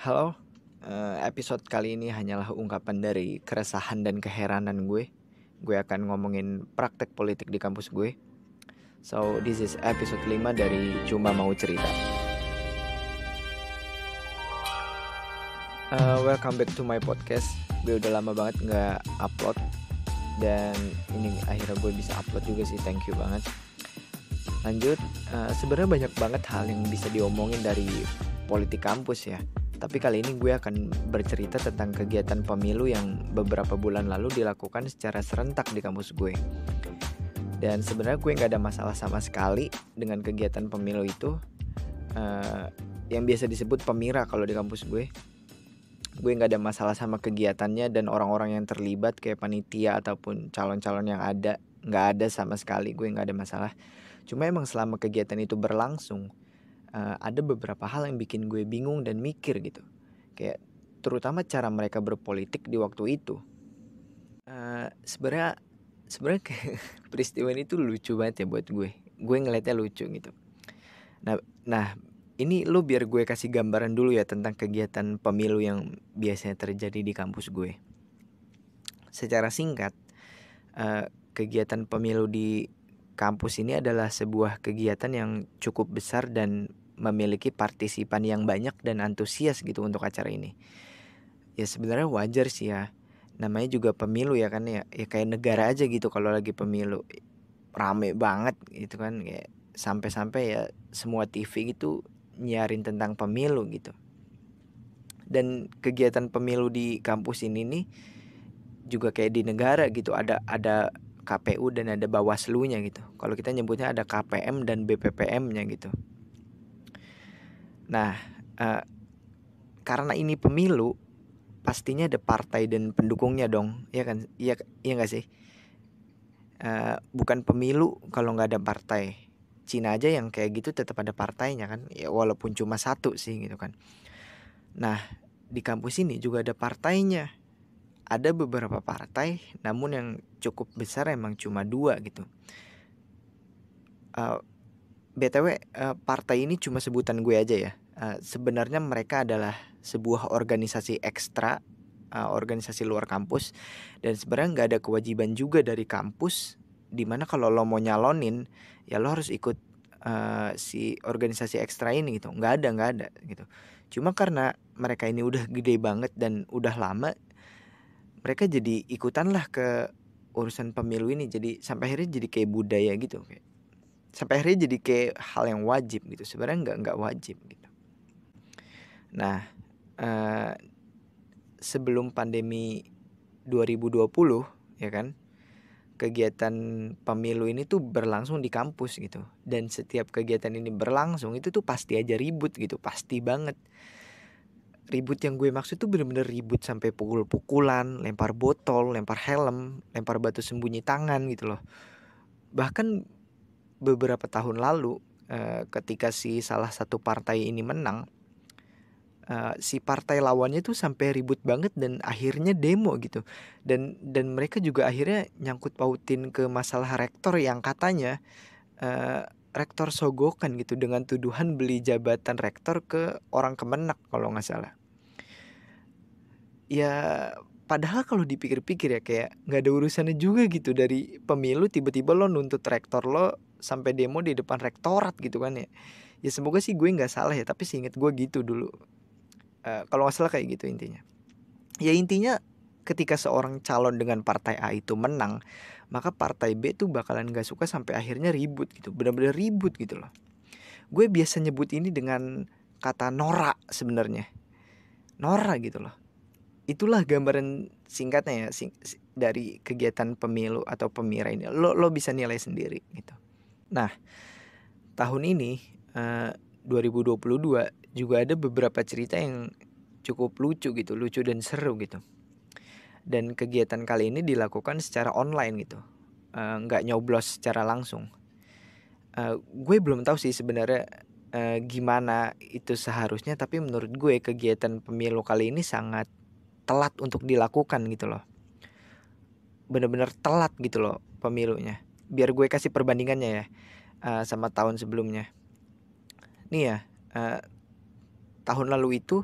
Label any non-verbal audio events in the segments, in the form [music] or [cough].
Halo, eh, episode kali ini hanyalah ungkapan dari keresahan dan keheranan gue. Gue akan ngomongin praktek politik di kampus gue. So, this is episode 5 dari Cuma Mau Cerita. Eh, welcome back to my podcast. Gue udah lama banget nggak upload dan ini akhirnya gue bisa upload juga sih. Thank you banget. Lanjut, eh, sebenarnya banyak banget hal yang bisa diomongin dari politik kampus ya. Tapi kali ini gue akan bercerita tentang kegiatan pemilu yang beberapa bulan lalu dilakukan secara serentak di kampus gue. Dan sebenarnya gue nggak ada masalah sama sekali dengan kegiatan pemilu itu, uh, yang biasa disebut pemira kalau di kampus gue. Gue nggak ada masalah sama kegiatannya dan orang-orang yang terlibat kayak panitia ataupun calon-calon yang ada, nggak ada sama sekali. Gue nggak ada masalah. Cuma emang selama kegiatan itu berlangsung, uh, ada beberapa hal yang bikin gue bingung dan mikir gitu. Kayak terutama cara mereka berpolitik di waktu itu. Uh, sebenarnya sebenarnya [laughs] peristiwa ini tuh lucu banget ya buat gue. Gue ngeliatnya lucu gitu. Nah nah ini lu biar gue kasih gambaran dulu ya tentang kegiatan pemilu yang biasanya terjadi di kampus gue. Secara singkat uh, kegiatan pemilu di kampus ini adalah sebuah kegiatan yang cukup besar dan memiliki partisipan yang banyak dan antusias gitu untuk acara ini. Ya sebenarnya wajar sih ya. Namanya juga pemilu ya kan ya. Ya kayak negara aja gitu kalau lagi pemilu. Rame banget gitu kan kayak sampai-sampai ya semua TV gitu nyarin tentang pemilu gitu. Dan kegiatan pemilu di kampus ini nih juga kayak di negara gitu ada ada KPU dan ada Bawaslu-nya gitu. Kalau kita nyebutnya ada KPM dan BPPM-nya gitu. Nah, uh, karena ini pemilu, pastinya ada partai dan pendukungnya dong, ya kan? Iya, iya nggak sih? Uh, bukan pemilu kalau nggak ada partai. Cina aja yang kayak gitu tetap ada partainya kan, ya walaupun cuma satu sih gitu kan. Nah, di kampus ini juga ada partainya. Ada beberapa partai, namun yang cukup besar emang cuma dua gitu. Uh, btw uh, partai ini cuma sebutan gue aja ya uh, sebenarnya mereka adalah sebuah organisasi ekstra uh, organisasi luar kampus. Dan sebenarnya nggak ada kewajiban juga dari kampus di mana kalau lo mau nyalonin ya lo harus ikut uh, si organisasi ekstra ini gitu. Nggak ada nggak ada gitu. Cuma karena mereka ini udah gede banget dan udah lama mereka jadi ikutan lah ke urusan pemilu ini. Jadi sampai akhirnya jadi kayak budaya gitu kayak sampai akhirnya jadi kayak hal yang wajib gitu. Sebenarnya nggak nggak wajib gitu nah uh, sebelum pandemi 2020 ya kan kegiatan pemilu ini tuh berlangsung di kampus gitu. Dan setiap kegiatan ini berlangsung itu tuh pasti aja ribut gitu pasti banget. Ribut yang gue maksud tuh bener-bener ribut sampai pukul-pukulan lempar botol lempar helm lempar batu sembunyi tangan gitu loh. Bahkan beberapa tahun lalu uh, ketika si salah satu partai ini menang uh, si partai lawannya tuh sampai ribut banget dan akhirnya demo gitu. Dan dan mereka juga akhirnya nyangkut pautin ke masalah rektor yang katanya uh, rektor sogokan gitu dengan tuduhan beli jabatan rektor ke orang kemenak kalau nggak salah. Ya padahal kalau dipikir-pikir ya kayak nggak ada urusannya juga gitu dari pemilu tiba-tiba lo nuntut rektor lo sampai demo di depan rektorat gitu kan ya. Ya semoga sih gue nggak salah ya tapi seinget gue gitu dulu uh, kalau nggak salah kayak gitu intinya. Ya intinya ketika seorang calon dengan partai A itu menang maka partai B tuh bakalan gak suka sampai akhirnya ribut gitu benar-benar ribut gitu loh. Gue biasa nyebut ini dengan kata norak sebenarnya. Norak gitu loh. Itulah gambaran singkatnya ya sing, dari kegiatan pemilu atau pemira ini. Lo lo bisa nilai sendiri gitu. Nah, tahun ini uh, 2022 juga ada beberapa cerita yang cukup lucu gitu, lucu dan seru gitu. Dan kegiatan kali ini dilakukan secara online gitu, uh, nggak nyoblos secara langsung. Uh, gue belum tahu sih sebenarnya uh, gimana itu seharusnya, tapi menurut gue kegiatan pemilu kali ini sangat telat untuk dilakukan gitu loh. Bener-bener telat gitu loh pemilunya biar gue kasih perbandingannya ya uh, sama tahun sebelumnya nih ya uh, tahun lalu itu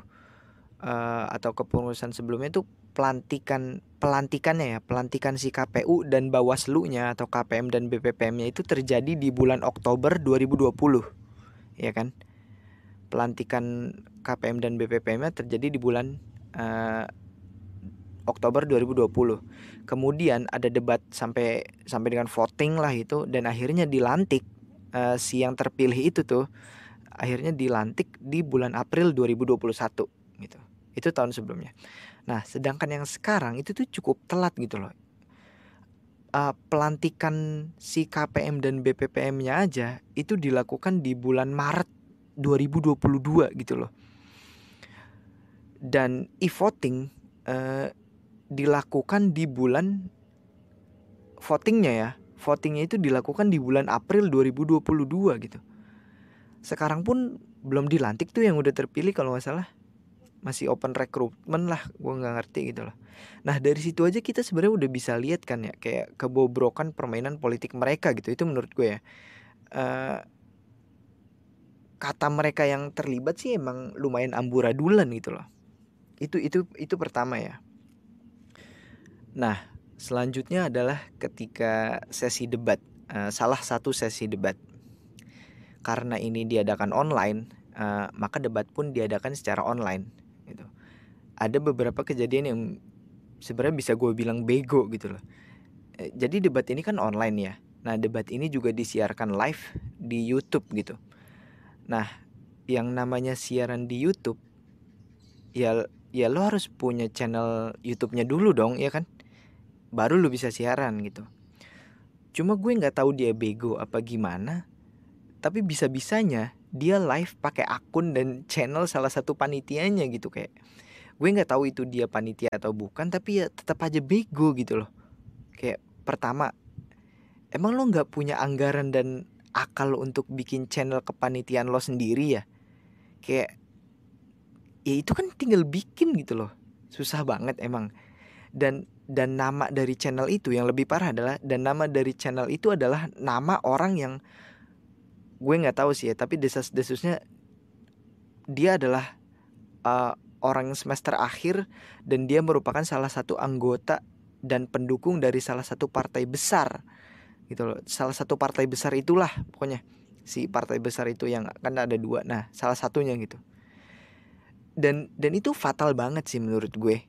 uh, atau kepengurusan sebelumnya itu pelantikan pelantikannya ya pelantikan si KPU dan Bawaslu-nya atau KPM dan BPPM-nya itu terjadi di bulan Oktober 2020 ya kan pelantikan KPM dan BPPM-nya terjadi di bulan uh, Oktober 2020. Kemudian ada debat sampai sampai dengan voting lah itu dan akhirnya dilantik uh, si yang terpilih itu tuh akhirnya dilantik di bulan April 2021 gitu. Itu tahun sebelumnya. Nah, sedangkan yang sekarang itu tuh cukup telat gitu loh. Uh, pelantikan si KPM dan BPPM-nya aja itu dilakukan di bulan Maret 2022 gitu loh. Dan e-voting uh, dilakukan di bulan votingnya ya. Votingnya itu dilakukan di bulan April 2022 gitu. Sekarang pun belum dilantik tuh yang udah terpilih kalau nggak salah. Masih open recruitment lah gue nggak ngerti gitu loh. Nah dari situ aja kita sebenarnya udah bisa lihat kan ya kayak kebobrokan permainan politik mereka gitu. Itu menurut gue ya. Uh, kata mereka yang terlibat sih emang lumayan amburadulan gitu loh. Itu itu itu pertama ya. Nah selanjutnya adalah ketika sesi debat. Uh, salah satu sesi debat karena ini diadakan online uh, maka debat pun diadakan secara online gitu ada beberapa kejadian yang sebenarnya bisa gue bilang bego gitu loh eh, jadi debat ini kan online ya nah debat ini juga disiarkan live di YouTube gitu Nah, yang namanya siaran di YouTube ya ya lo harus punya channel YouTube-nya dulu dong, ya kan? Baru lo bisa siaran gitu. Cuma gue nggak tahu dia bego apa gimana, tapi bisa-bisanya dia live pakai akun dan channel salah satu panitianya gitu kayak. Gue nggak tahu itu dia panitia atau bukan tapi ya tetap aja bego gitu loh. Kayak pertama emang lo nggak punya anggaran dan akal untuk bikin channel kepanitiaan lo sendiri ya? Kayak ya itu kan tinggal bikin gitu loh. Susah banget emang. Dan dan nama dari channel itu yang lebih parah adalah dan nama dari channel itu adalah nama orang yang gue nggak tahu sih ya tapi desas desusnya dia adalah uh, orang semester akhir dan dia merupakan salah satu anggota dan pendukung dari salah satu partai besar gitu loh. Salah satu partai besar itulah pokoknya si partai besar itu yang kan ada dua nah salah satunya gitu. Dan dan itu fatal banget sih menurut gue.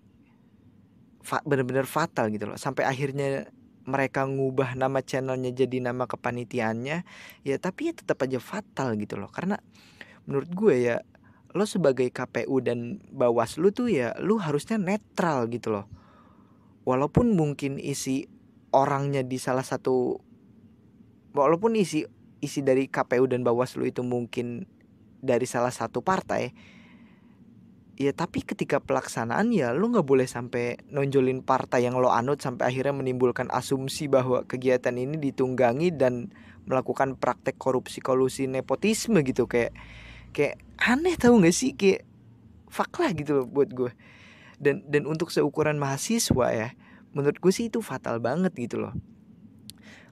Fa, bener-bener fatal gitu loh. Sampai akhirnya mereka ngubah nama channelnya jadi nama kepanitiaannya ya tapi ya tetap aja fatal gitu loh. Karena menurut gue ya lo sebagai KPU dan Bawaslu tuh ya lu harusnya netral gitu loh. Walaupun mungkin isi orangnya di salah satu walaupun isi isi dari KPU dan Bawaslu itu mungkin dari salah satu partai ya tapi ketika pelaksanaan ya lo nggak boleh sampai nonjolin partai yang lo anut sampai akhirnya menimbulkan asumsi bahwa kegiatan ini ditunggangi dan melakukan praktek korupsi kolusi nepotisme gitu. Kayak kayak aneh tau gak sih? Kayak fak lah gitu loh buat gue dan dan untuk seukuran mahasiswa ya menurut gue sih itu fatal banget gitu loh.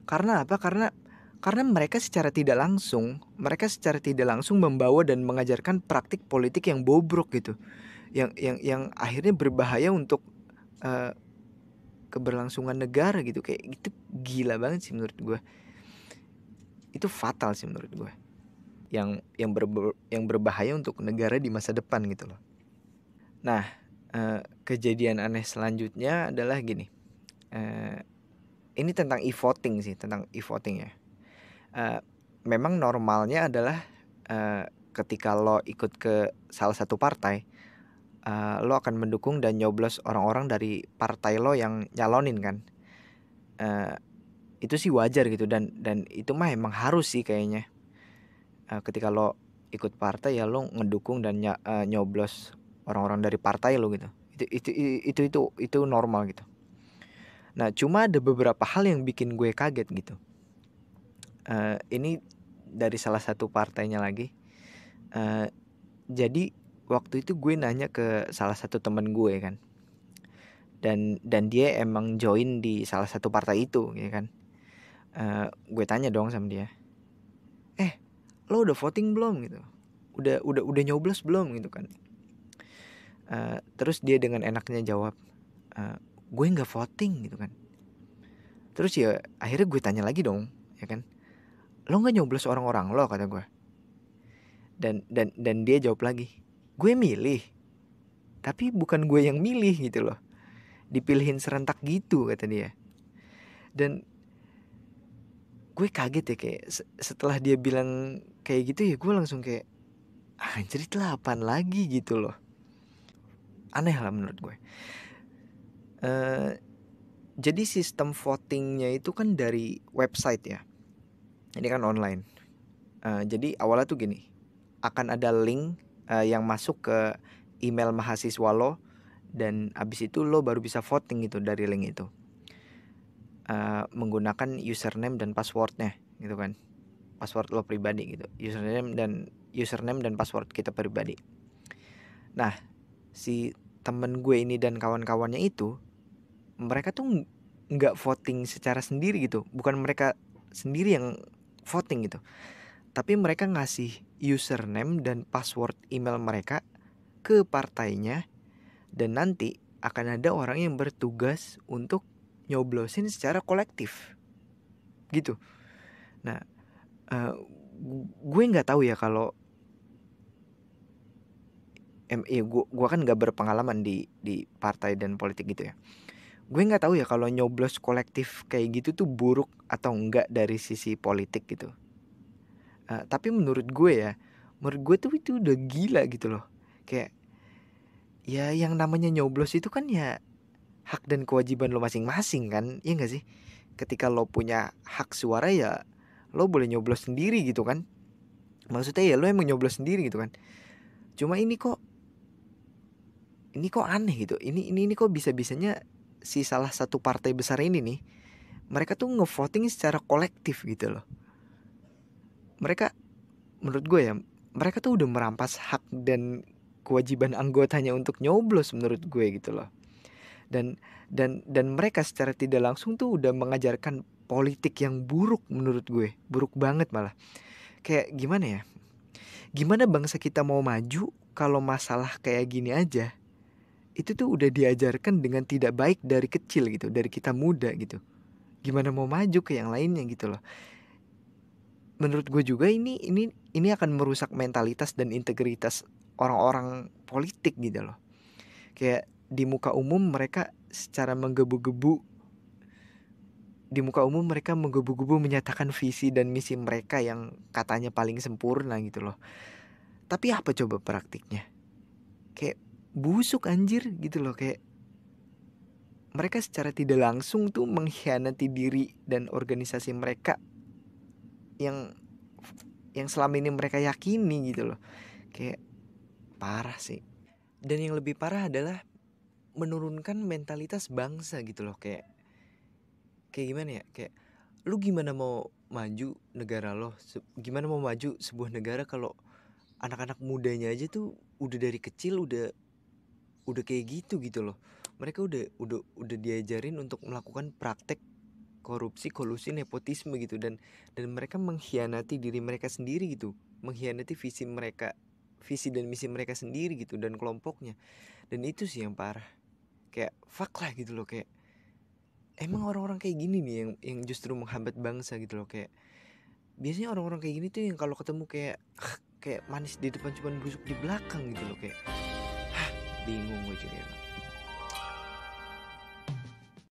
Karena apa? Karena karena mereka secara tidak langsung, mereka secara tidak langsung membawa dan mengajarkan praktik politik yang bobrok gitu, yang yang yang akhirnya berbahaya untuk uh, keberlangsungan negara gitu, kayak itu gila banget sih menurut gue, itu fatal sih menurut gue, yang yang ber, yang berbahaya untuk negara di masa depan gitu loh. Nah, uh, kejadian aneh selanjutnya adalah gini, uh, ini tentang e-voting sih, tentang e-voting ya uh, memang normalnya adalah uh, ketika lo ikut ke salah satu partai uh, lo akan mendukung dan nyoblos orang-orang dari partai lo yang nyalonin kan? Uh, itu sih wajar gitu dan dan itu mah emang harus sih kayaknya. Uh, ketika lo ikut partai ya lo ngedukung dan ny uh, nyoblos orang-orang dari partai lo gitu. Itu itu itu itu itu normal gitu. Nah cuma ada beberapa hal yang bikin gue kaget gitu uh, ini dari salah satu partainya lagi. Uh, jadi waktu itu gue nanya ke salah satu temen gue kan. Dan dan dia emang join di salah satu partai itu ya kan? Uh, gue tanya dong sama dia. Eh lo udah voting belum? gitu. Udah udah udah nyoblos belum? gitu kan. Uh, terus dia dengan enaknya jawab uh, gue nggak voting gitu kan. Terus ya akhirnya gue tanya lagi dong ya kan lo nggak nyoblos orang-orang lo kata gue dan dan dan dia jawab lagi gue milih tapi bukan gue yang milih gitu loh. Dipilihin serentak gitu kata dia. Dan gue kaget ya kayak setelah dia bilang kayak gitu ya gue langsung kayak anjir lah apaan lagi gitu loh. Aneh lah menurut gue. Uh, jadi sistem votingnya itu kan dari website ya ini kan online. Uh, jadi awalnya tuh gini akan ada link uh, yang masuk ke email mahasiswa lo dan abis itu lo baru bisa voting gitu dari link itu. Uh, menggunakan username dan passwordnya gitu kan. Password lo pribadi gitu. Username dan username dan password kita pribadi. Nah si temen gue ini dan kawan-kawannya itu mereka tuh nggak voting secara sendiri gitu. Bukan mereka sendiri yang voting gitu. Tapi mereka ngasih username dan password email mereka ke partainya dan nanti akan ada orang yang bertugas untuk nyoblosin secara kolektif. Gitu. Nah uh, gue nggak tahu ya kalau em ya gua, gua kan nggak berpengalaman di di partai dan politik gitu ya gue nggak tahu ya kalau nyoblos kolektif kayak gitu tuh buruk atau enggak dari sisi politik gitu. Uh, tapi menurut gue ya menurut gue tuh itu udah gila gitu loh. Kayak ya yang namanya nyoblos itu kan ya hak dan kewajiban lo masing-masing kan ya gak sih? Ketika lo punya hak suara ya lo boleh nyoblos sendiri gitu kan. Maksudnya ya lo emang nyoblos sendiri gitu kan. Cuma ini kok ini kok aneh gitu. Ini ini ini kok bisa bisanya si salah satu partai besar ini nih mereka tuh ngevoting secara kolektif gitu loh. Mereka menurut gue ya mereka tuh udah merampas hak dan kewajiban anggotanya untuk nyoblos menurut gue gitu loh. Dan dan dan mereka secara tidak langsung tuh udah mengajarkan politik yang buruk menurut gue buruk banget malah. Kayak gimana ya? Gimana bangsa kita mau maju kalau masalah kayak gini aja itu tuh udah diajarkan dengan tidak baik dari kecil gitu dari kita muda gitu. Gimana mau maju ke yang lainnya gitu loh. Menurut gue juga ini ini ini akan merusak mentalitas dan integritas orang-orang politik gitu loh. Kayak di muka umum mereka secara menggebu-gebu di muka umum mereka menggebu-gebu menyatakan visi dan misi mereka yang katanya paling sempurna gitu loh. Tapi apa coba praktiknya? Kayak busuk anjir gitu loh kayak mereka secara tidak langsung tuh mengkhianati diri dan organisasi mereka yang yang selama ini mereka yakini gitu loh. Kayak parah sih. Dan yang lebih parah adalah menurunkan mentalitas bangsa gitu loh kayak kayak gimana ya kayak lu gimana mau maju negara lo? Gimana mau maju sebuah negara kalau anak-anak mudanya aja tuh udah dari kecil udah udah kayak gitu gitu loh. Mereka udah udah udah diajarin untuk melakukan praktek korupsi kolusi nepotisme gitu dan dan mereka mengkhianati diri mereka sendiri gitu. Mengkhianati visi mereka visi dan misi mereka sendiri gitu dan kelompoknya. Dan itu sih yang parah. Kayak fuck lah gitu loh kayak emang orang-orang kayak gini nih yang yang justru menghambat bangsa gitu loh kayak biasanya orang-orang kayak gini tuh yang kalau ketemu kayak [laughs] kayak manis di depan cuman busuk di belakang gitu loh kayak bingung gue juga emang